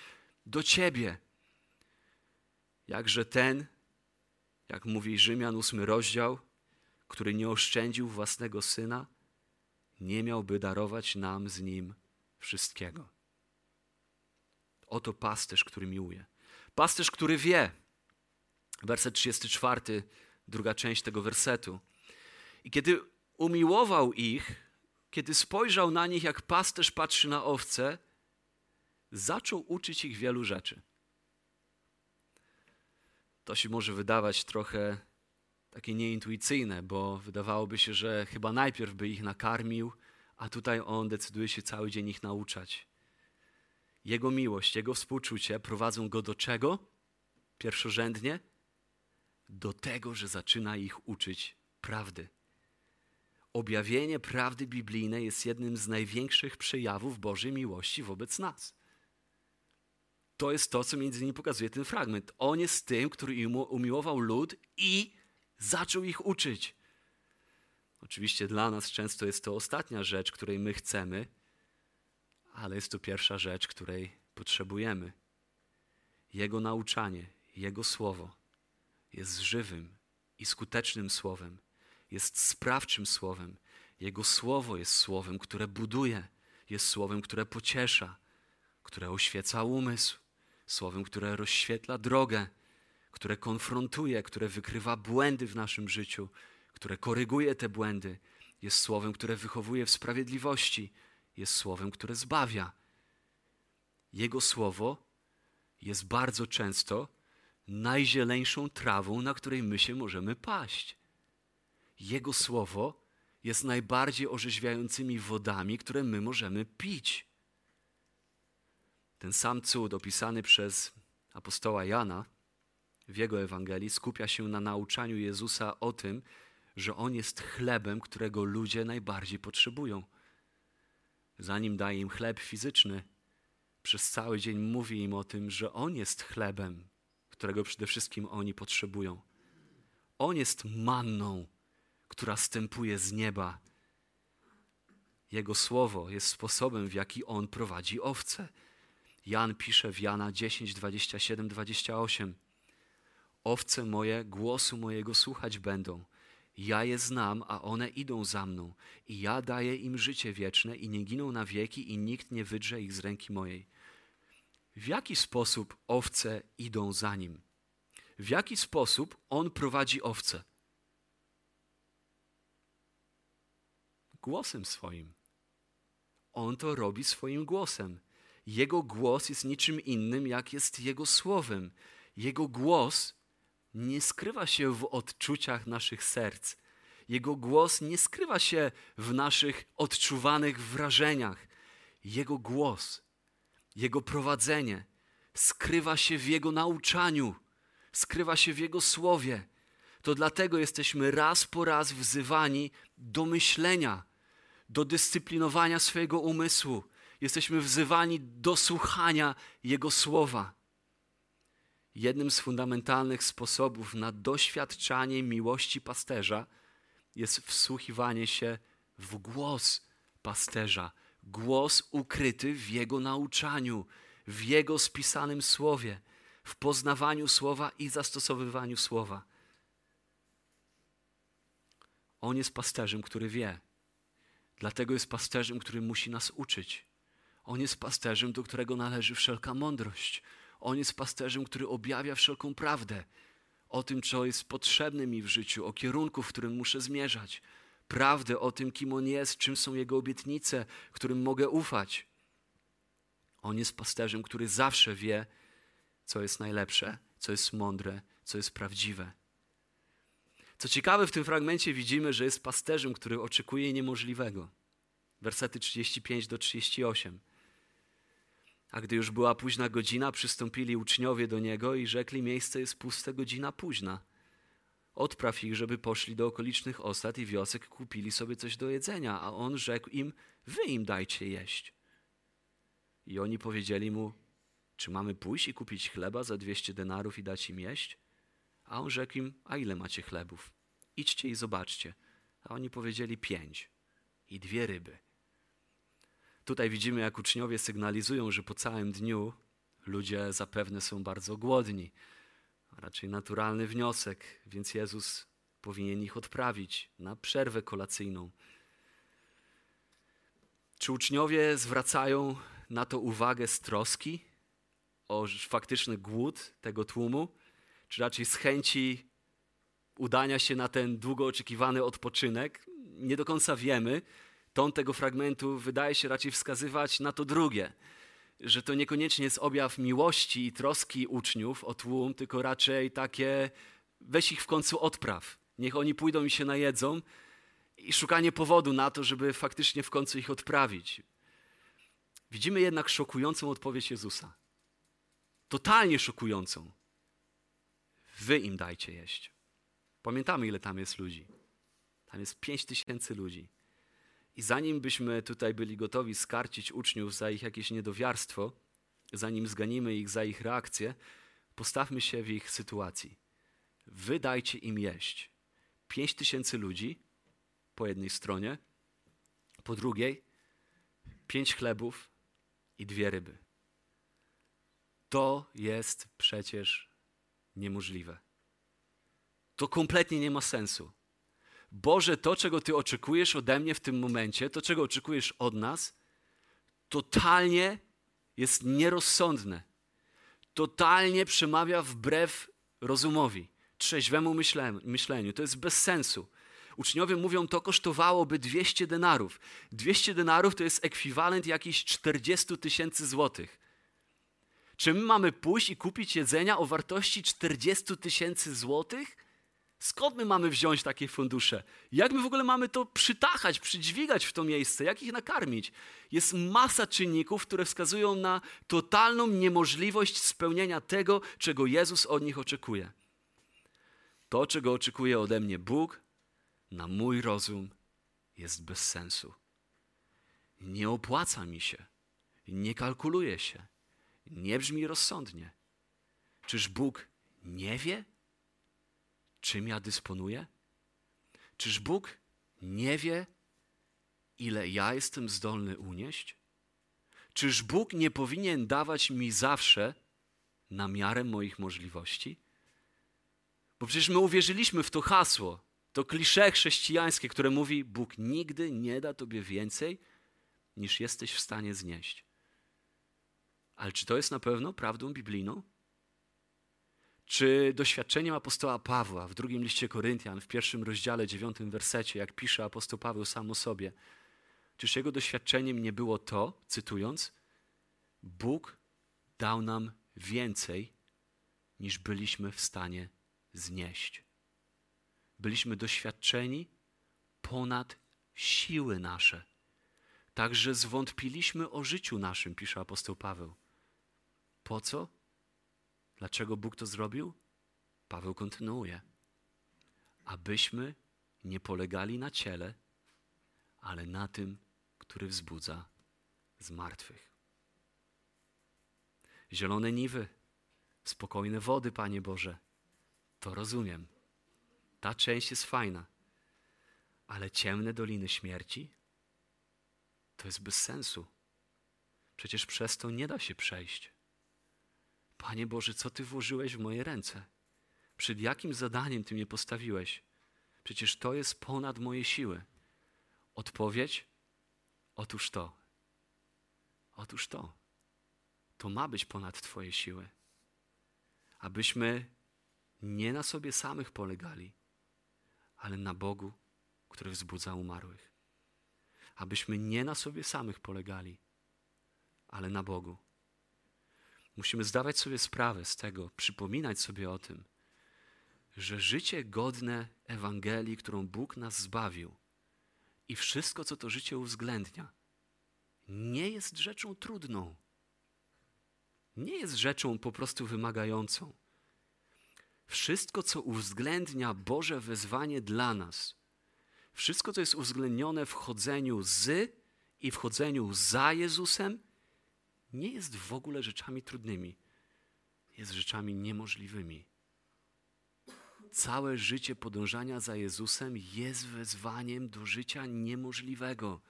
do Ciebie. Jakże ten, jak mówi Rzymian, ósmy rozdział, który nie oszczędził własnego syna, nie miałby darować nam z nim wszystkiego. Oto pasterz, który miłuje. Pasterz, który wie. Werset 34, druga część tego wersetu. I kiedy umiłował ich, kiedy spojrzał na nich, jak pasterz patrzy na owce, zaczął uczyć ich wielu rzeczy. To się może wydawać trochę takie nieintuicyjne, bo wydawałoby się, że chyba najpierw by ich nakarmił, a tutaj on decyduje się cały dzień ich nauczać. Jego miłość, jego współczucie prowadzą go do czego? Pierwszorzędnie? Do tego, że zaczyna ich uczyć prawdy. Objawienie prawdy biblijnej jest jednym z największych przejawów Bożej miłości wobec nas. To jest to, co między innymi pokazuje ten fragment. On jest tym, który umiłował lud i zaczął ich uczyć. Oczywiście dla nas często jest to ostatnia rzecz, której my chcemy, ale jest to pierwsza rzecz, której potrzebujemy. Jego nauczanie, Jego słowo jest żywym i skutecznym słowem, jest sprawczym słowem. Jego słowo jest słowem, które buduje, jest słowem, które pociesza, które oświeca umysł, słowem, które rozświetla drogę, które konfrontuje, które wykrywa błędy w naszym życiu, które koryguje te błędy, jest słowem, które wychowuje w sprawiedliwości, jest słowem, które zbawia. Jego słowo jest bardzo często najzieleńszą trawą, na której my się możemy paść. Jego słowo jest najbardziej orzeźwiającymi wodami, które my możemy pić. Ten sam cud opisany przez apostoła Jana w jego Ewangelii skupia się na nauczaniu Jezusa o tym, że On jest chlebem, którego ludzie najbardziej potrzebują. Zanim daje im chleb fizyczny, przez cały dzień mówi im o tym, że On jest chlebem, którego przede wszystkim oni potrzebują. On jest manną, która stępuje z nieba. Jego słowo jest sposobem, w jaki On prowadzi owce. Jan pisze w Jana 10, 27, 28. Owce moje głosu mojego słuchać będą. Ja je znam, a one idą za mną. I ja daję im życie wieczne i nie giną na wieki i nikt nie wydrze ich z ręki mojej. W jaki sposób owce idą za nim? W jaki sposób on prowadzi owce? Głosem swoim. On to robi swoim głosem. Jego głos jest niczym innym, jak jest Jego słowem. Jego głos nie skrywa się w odczuciach naszych serc. Jego głos nie skrywa się w naszych odczuwanych wrażeniach. Jego głos, Jego prowadzenie skrywa się w Jego nauczaniu, skrywa się w Jego słowie. To dlatego jesteśmy raz po raz wzywani do myślenia, do dyscyplinowania swojego umysłu. Jesteśmy wzywani do słuchania Jego słowa. Jednym z fundamentalnych sposobów na doświadczanie miłości pasterza jest wsłuchiwanie się w głos pasterza, głos ukryty w jego nauczaniu, w jego spisanym słowie, w poznawaniu słowa i zastosowywaniu słowa. On jest pasterzem, który wie. Dlatego jest pasterzem, który musi nas uczyć. On jest pasterzem, do którego należy wszelka mądrość. On jest pasterzem, który objawia wszelką prawdę o tym, co jest potrzebne mi w życiu, o kierunku, w którym muszę zmierzać. Prawdę o tym, kim On jest, czym są Jego obietnice, którym mogę ufać. On jest pasterzem, który zawsze wie, co jest najlepsze, co jest mądre, co jest prawdziwe. Co ciekawe, w tym fragmencie widzimy, że jest pasterzem, który oczekuje niemożliwego. Wersety 35 do 38. A gdy już była późna godzina, przystąpili uczniowie do niego i rzekli: Miejsce jest puste, godzina późna. Odpraw ich, żeby poszli do okolicznych osad i wiosek, kupili sobie coś do jedzenia. A on rzekł im: Wy im dajcie jeść. I oni powiedzieli mu: Czy mamy pójść i kupić chleba za dwieście denarów i dać im jeść? A on rzekł im: A ile macie chlebów? Idźcie i zobaczcie. A oni powiedzieli: Pięć i dwie ryby. Tutaj widzimy, jak uczniowie sygnalizują, że po całym dniu ludzie zapewne są bardzo głodni. Raczej naturalny wniosek, więc Jezus powinien ich odprawić na przerwę kolacyjną. Czy uczniowie zwracają na to uwagę z troski o faktyczny głód tego tłumu, czy raczej z chęci udania się na ten długo oczekiwany odpoczynek? Nie do końca wiemy. Ton tego fragmentu wydaje się raczej wskazywać na to drugie, że to niekoniecznie jest objaw miłości i troski uczniów o tłum, tylko raczej takie weź ich w końcu odpraw. Niech oni pójdą i się najedzą i szukanie powodu na to, żeby faktycznie w końcu ich odprawić. Widzimy jednak szokującą odpowiedź Jezusa. Totalnie szokującą. Wy im dajcie jeść. Pamiętamy, ile tam jest ludzi. Tam jest pięć tysięcy ludzi. I zanim byśmy tutaj byli gotowi skarcić uczniów za ich jakieś niedowiarstwo, zanim zganimy ich za ich reakcję, postawmy się w ich sytuacji. Wy dajcie im jeść. Pięć tysięcy ludzi po jednej stronie, po drugiej pięć chlebów i dwie ryby. To jest przecież niemożliwe. To kompletnie nie ma sensu. Boże, to, czego Ty oczekujesz ode mnie w tym momencie, to, czego oczekujesz od nas, totalnie jest nierozsądne. Totalnie przemawia wbrew rozumowi, trzeźwemu myśleniu. To jest bez sensu. Uczniowie mówią, to kosztowałoby 200 denarów. 200 denarów to jest ekwiwalent jakichś 40 tysięcy złotych. Czy my mamy pójść i kupić jedzenia o wartości 40 tysięcy złotych? Skąd my mamy wziąć takie fundusze? Jak my w ogóle mamy to przytachać, przydźwigać w to miejsce? Jak ich nakarmić? Jest masa czynników, które wskazują na totalną niemożliwość spełnienia tego, czego Jezus od nich oczekuje. To, czego oczekuje ode mnie Bóg, na mój rozum jest bez sensu. Nie opłaca mi się, nie kalkuluje się, nie brzmi rozsądnie. Czyż Bóg nie wie, czym ja dysponuję? Czyż Bóg nie wie, ile ja jestem zdolny unieść? Czyż Bóg nie powinien dawać mi zawsze na miarę moich możliwości? Bo przecież my uwierzyliśmy w to hasło, to klisze chrześcijańskie, które mówi: Bóg nigdy nie da tobie więcej, niż jesteś w stanie znieść. Ale czy to jest na pewno prawdą biblijną? Czy doświadczeniem apostoła Pawła w drugim liście Koryntian, w pierwszym rozdziale, dziewiątym wersecie, jak pisze apostoł Paweł sam o sobie, czyż jego doświadczeniem nie było to, cytując, Bóg dał nam więcej, niż byliśmy w stanie znieść? byliśmy doświadczeni ponad siły nasze. Także zwątpiliśmy o życiu naszym, pisze apostoł Paweł. Po co? Dlaczego Bóg to zrobił? Paweł kontynuuje. Abyśmy nie polegali na ciele, ale na tym, który wzbudza z martwych. Zielone niwy, spokojne wody, Panie Boże, to rozumiem. Ta część jest fajna. Ale ciemne doliny śmierci to jest bez sensu. Przecież przez to nie da się przejść. Panie Boże, co Ty włożyłeś w moje ręce? Przed jakim zadaniem Ty mnie postawiłeś? Przecież to jest ponad moje siły. Odpowiedź? Otóż to. Otóż to. To ma być ponad Twoje siły. Abyśmy nie na sobie samych polegali, ale na Bogu, który wzbudza umarłych. Abyśmy nie na sobie samych polegali, ale na Bogu. Musimy zdawać sobie sprawę z tego, przypominać sobie o tym, że życie godne Ewangelii, którą Bóg nas zbawił i wszystko, co to życie uwzględnia, nie jest rzeczą trudną. Nie jest rzeczą po prostu wymagającą. Wszystko, co uwzględnia Boże wezwanie dla nas, wszystko, co jest uwzględnione w chodzeniu z i w chodzeniu za Jezusem, nie jest w ogóle rzeczami trudnymi. Jest rzeczami niemożliwymi. Całe życie podążania za Jezusem jest wezwaniem do życia niemożliwego,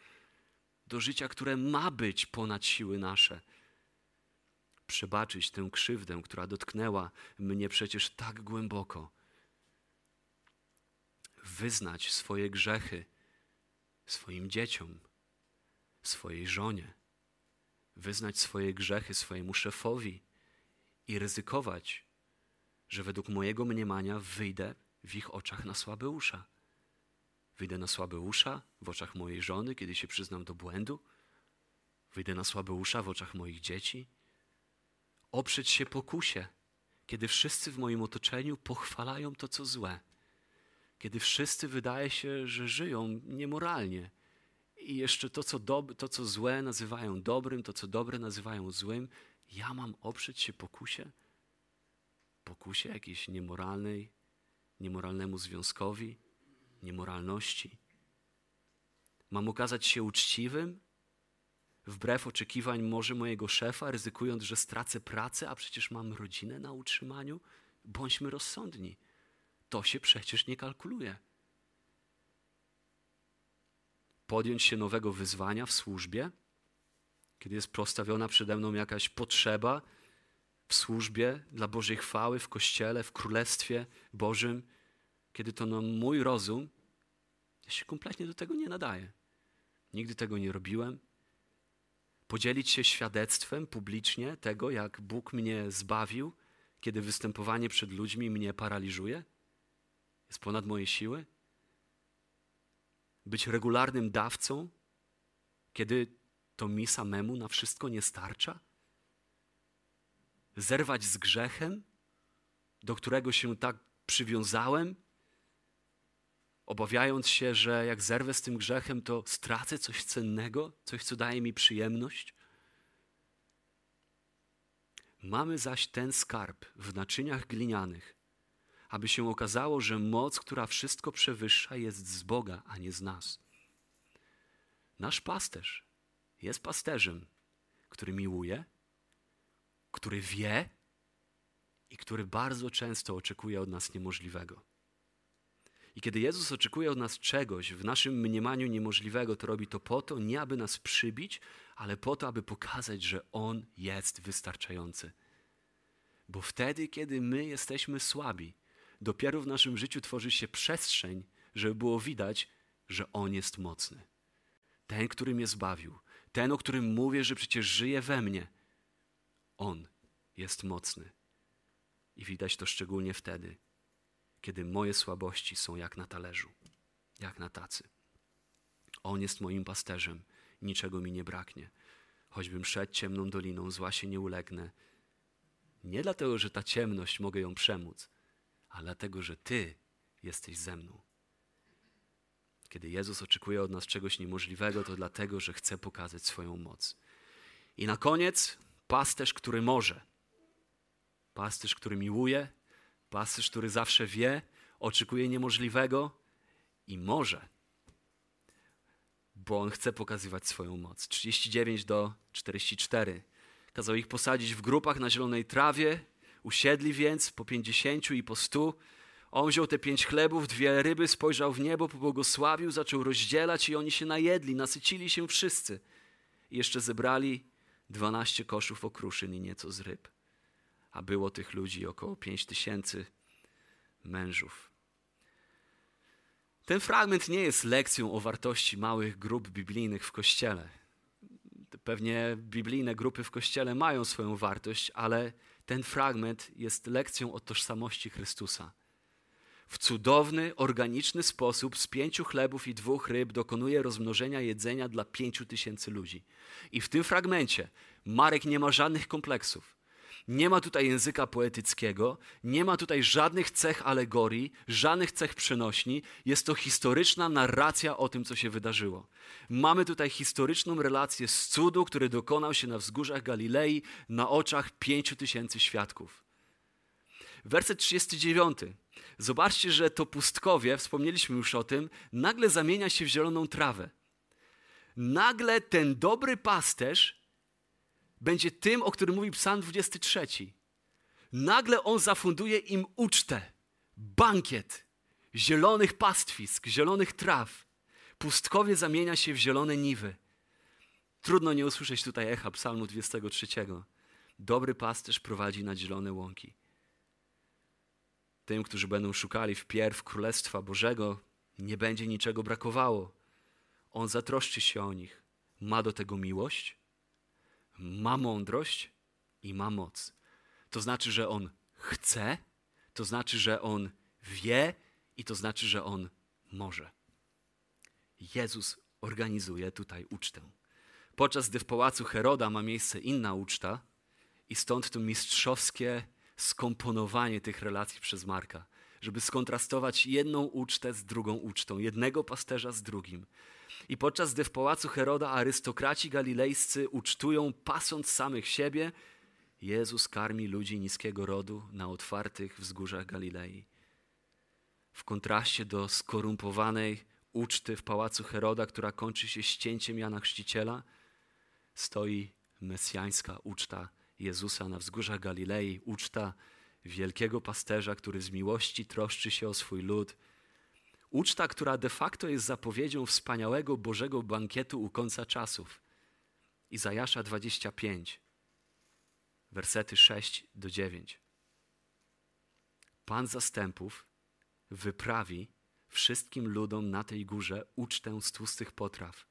do życia, które ma być ponad siły nasze przebaczyć tę krzywdę, która dotknęła mnie przecież tak głęboko. Wyznać swoje grzechy swoim dzieciom, swojej żonie, wyznać swoje grzechy swojemu szefowi i ryzykować, że według mojego mniemania wyjdę w ich oczach na słabe usza. Wyjdę na słabe usza w oczach mojej żony, kiedy się przyznam do błędu? Wyjdę na słabe usza w oczach moich dzieci? Oprzeć się pokusie, kiedy wszyscy w moim otoczeniu pochwalają to, co złe. Kiedy wszyscy wydaje się, że żyją niemoralnie i jeszcze to co, dob- to, co złe nazywają dobrym, to, co dobre nazywają złym, ja mam oprzeć się pokusie? Pokusie jakiejś niemoralnej, niemoralnemu związkowi, niemoralności? Mam okazać się uczciwym? Wbrew oczekiwań może mojego szefa, ryzykując, że stracę pracę, a przecież mam rodzinę na utrzymaniu? Bądźmy rozsądni. To się przecież nie kalkuluje. Podjąć się nowego wyzwania w służbie, kiedy jest postawiona przede mną jakaś potrzeba w służbie dla Bożej chwały, w kościele, w królestwie Bożym, kiedy to na mój rozum ja się kompletnie do tego nie nadaje. Nigdy tego nie robiłem. Podzielić się świadectwem publicznie tego, jak Bóg mnie zbawił, kiedy występowanie przed ludźmi mnie paraliżuje, jest ponad moje siły. Być regularnym dawcą, kiedy to mi samemu na wszystko nie starcza. Zerwać z grzechem, do którego się tak przywiązałem, obawiając się, że jak zerwę z tym grzechem, to stracę coś cennego, coś, co daje mi przyjemność. Mamy zaś ten skarb w naczyniach glinianych, aby się okazało, że moc, która wszystko przewyższa, jest z Boga, a nie z nas. Nasz pasterz jest pasterzem, który miłuje, który wie i który bardzo często oczekuje od nas niemożliwego. I kiedy Jezus oczekuje od nas czegoś w naszym mniemaniu niemożliwego, to robi to po to, nie aby nas przybić, ale po to, aby pokazać, że On jest wystarczający. Bo wtedy, kiedy my jesteśmy słabi, dopiero w naszym życiu tworzy się przestrzeń, żeby było widać, że On jest mocny. Ten, który mnie zbawił, ten, o którym mówię, że przecież żyje we mnie, On jest mocny. I widać to szczególnie wtedy, kiedy moje słabości są jak na talerzu, jak na tacy. On jest moim pasterzem, niczego mi nie braknie. Choćbym szedł ciemną doliną, zła się nie ulegnę. Nie dlatego, że ta ciemność mogę ją przemóc, ale dlatego, że Ty jesteś ze mną. Kiedy Jezus oczekuje od nas czegoś niemożliwego, to dlatego, że chce pokazać swoją moc. I na koniec pasterz, który może. Pasterz, który miłuje, pasterz, który zawsze wie, oczekuje niemożliwego i może, bo on chce pokazywać swoją moc. 39 do 44. Kazał ich posadzić w grupach na zielonej trawie, usiedli więc po pięćdziesięciu i po stu. On wziął te pięć chlebów, dwie ryby, spojrzał w niebo, pobłogosławił, zaczął rozdzielać i oni się najedli, nasycili się wszyscy. I jeszcze zebrali dwanaście koszów okruszyn i nieco z ryb. A było tych ludzi około pięć tysięcy mężów. Ten fragment nie jest lekcją o wartości małych grup biblijnych w kościele. Pewnie biblijne grupy w kościele mają swoją wartość, ale ten fragment jest lekcją o tożsamości Chrystusa. W cudowny, organiczny sposób z pięciu chlebów i dwóch ryb dokonuje rozmnożenia jedzenia dla pięciu tysięcy ludzi. I w tym fragmencie Marek nie ma żadnych kompleksów. Nie ma tutaj języka poetyckiego, nie ma tutaj żadnych cech alegorii, żadnych cech przenośni. Jest to historyczna narracja o tym, co się wydarzyło. Mamy tutaj historyczną relację z cudu, który dokonał się na wzgórzach Galilei na oczach pięciu tysięcy świadków. Werset 39. Zobaczcie, że to pustkowie, wspomnieliśmy już o tym, nagle zamienia się w zieloną trawę. Nagle ten dobry pasterz będzie tym, o którym mówi Psalm 23. Nagle on zafunduje im ucztę, bankiet zielonych pastwisk, zielonych traw. Pustkowie zamienia się w zielone niwy. Trudno nie usłyszeć tutaj echa Psalmu 23. Dobry pasterz prowadzi na zielone łąki. Tym, którzy będą szukali wpierw Królestwa Bożego, nie będzie niczego brakowało. On zatroszczy się o nich. Ma do tego miłość, ma mądrość i ma moc. To znaczy, że on chce, to znaczy, że on wie i to znaczy, że on może. Jezus organizuje tutaj ucztę. Podczas gdy w pałacu Heroda ma miejsce inna uczta, i stąd to mistrzowskie skomponowanie tych relacji przez Marka, żeby skontrastować jedną ucztę z drugą ucztą, jednego pasterza z drugim. I podczas gdy w pałacu Heroda arystokraci galilejscy ucztują pasąc samych siebie, Jezus karmi ludzi niskiego rodu na otwartych wzgórzach Galilei. W kontraście do skorumpowanej uczty w pałacu Heroda, która kończy się ścięciem Jana Chrzciciela, stoi mesjańska uczta Jezusa na wzgórzach Galilei, uczta wielkiego pasterza, który z miłości troszczy się o swój lud. Uczta, która de facto jest zapowiedzią wspaniałego Bożego bankietu u końca czasów. Izajasza 25, wersety 6 do 9. Pan zastępów wyprawi wszystkim ludom na tej górze ucztę z tłustych potraw,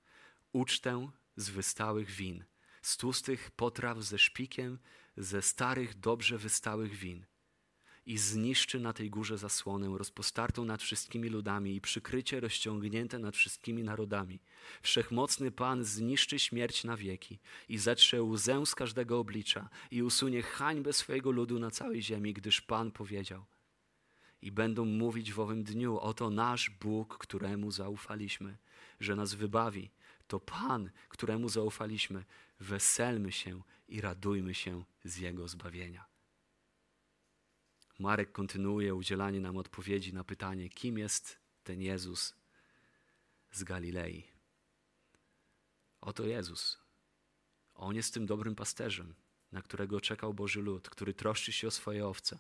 ucztę z wystałych win, z tłustych potraw ze szpikiem, ze starych, dobrze wystałych win. I zniszczy na tej górze zasłonę rozpostartą nad wszystkimi ludami i przykrycie rozciągnięte nad wszystkimi narodami. Wszechmocny Pan zniszczy śmierć na wieki i zetrze łzę z każdego oblicza i usunie hańbę swojego ludu na całej ziemi, gdyż Pan powiedział – i będą mówić w owym dniu: Oto nasz Bóg, któremu zaufaliśmy, że nas wybawi. To Pan, któremu zaufaliśmy. Weselmy się i radujmy się z Jego zbawienia. Marek kontynuuje udzielanie nam odpowiedzi na pytanie, kim jest ten Jezus z Galilei. Oto Jezus. On jest tym dobrym pasterzem, na którego czekał Boży lud, który troszczy się o swoje owce.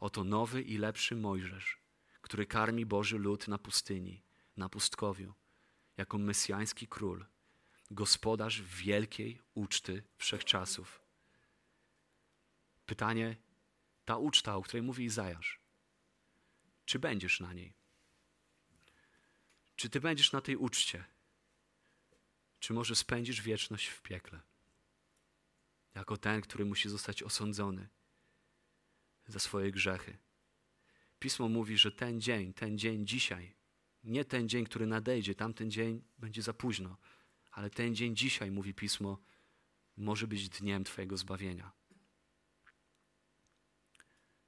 Oto nowy i lepszy Mojżesz, który karmi Boży lud na pustyni, na pustkowiu, jako mesjański król, gospodarz wielkiej uczty wszechczasów. Pytanie, ta uczta, o której mówi Izajasz, czy będziesz na niej? Czy ty będziesz na tej uczcie? Czy może spędzisz wieczność w piekle? Jako ten, który musi zostać osądzony za swoje grzechy. Pismo mówi, że ten dzień, ten dzień dzisiaj, nie ten dzień, który nadejdzie, tamten dzień będzie za późno, ale ten dzień dzisiaj, mówi Pismo, może być dniem Twojego zbawienia.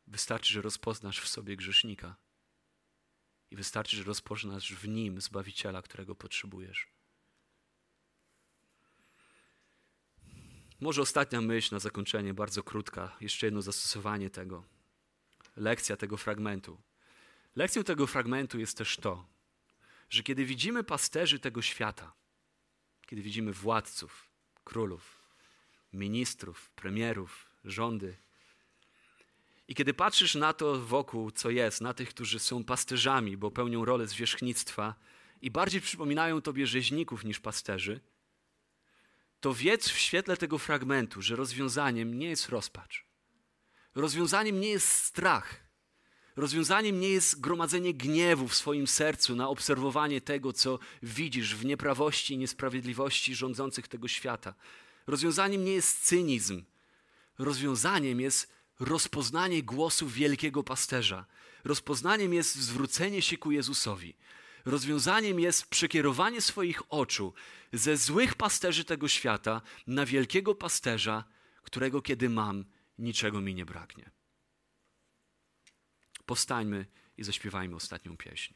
Wystarczy, że rozpoznasz w sobie grzesznika i wystarczy, że rozpoznasz w nim Zbawiciela, którego potrzebujesz. Może ostatnia myśl na zakończenie, bardzo krótka, jeszcze jedno zastosowanie tego. Lekcja tego fragmentu. Lekcją tego fragmentu jest też to, że kiedy widzimy pasterzy tego świata, kiedy widzimy władców, królów, ministrów, premierów, rządy, i kiedy patrzysz na to wokół, co jest, na tych, którzy są pasterzami, bo pełnią rolę zwierzchnictwa i bardziej przypominają tobie rzeźników niż pasterzy, to wiedz w świetle tego fragmentu, że rozwiązaniem nie jest rozpacz. Rozwiązaniem nie jest strach. Rozwiązaniem nie jest gromadzenie gniewu w swoim sercu na obserwowanie tego, co widzisz w nieprawości i niesprawiedliwości rządzących tego świata. Rozwiązaniem nie jest cynizm. Rozwiązaniem jest rozpoznanie głosu wielkiego pasterza. Rozpoznaniem jest zwrócenie się ku Jezusowi. Rozwiązaniem jest przekierowanie swoich oczu ze złych pasterzy tego świata na wielkiego pasterza, którego kiedy mam, niczego mi nie braknie. Powstańmy i zaśpiewajmy ostatnią pieśń.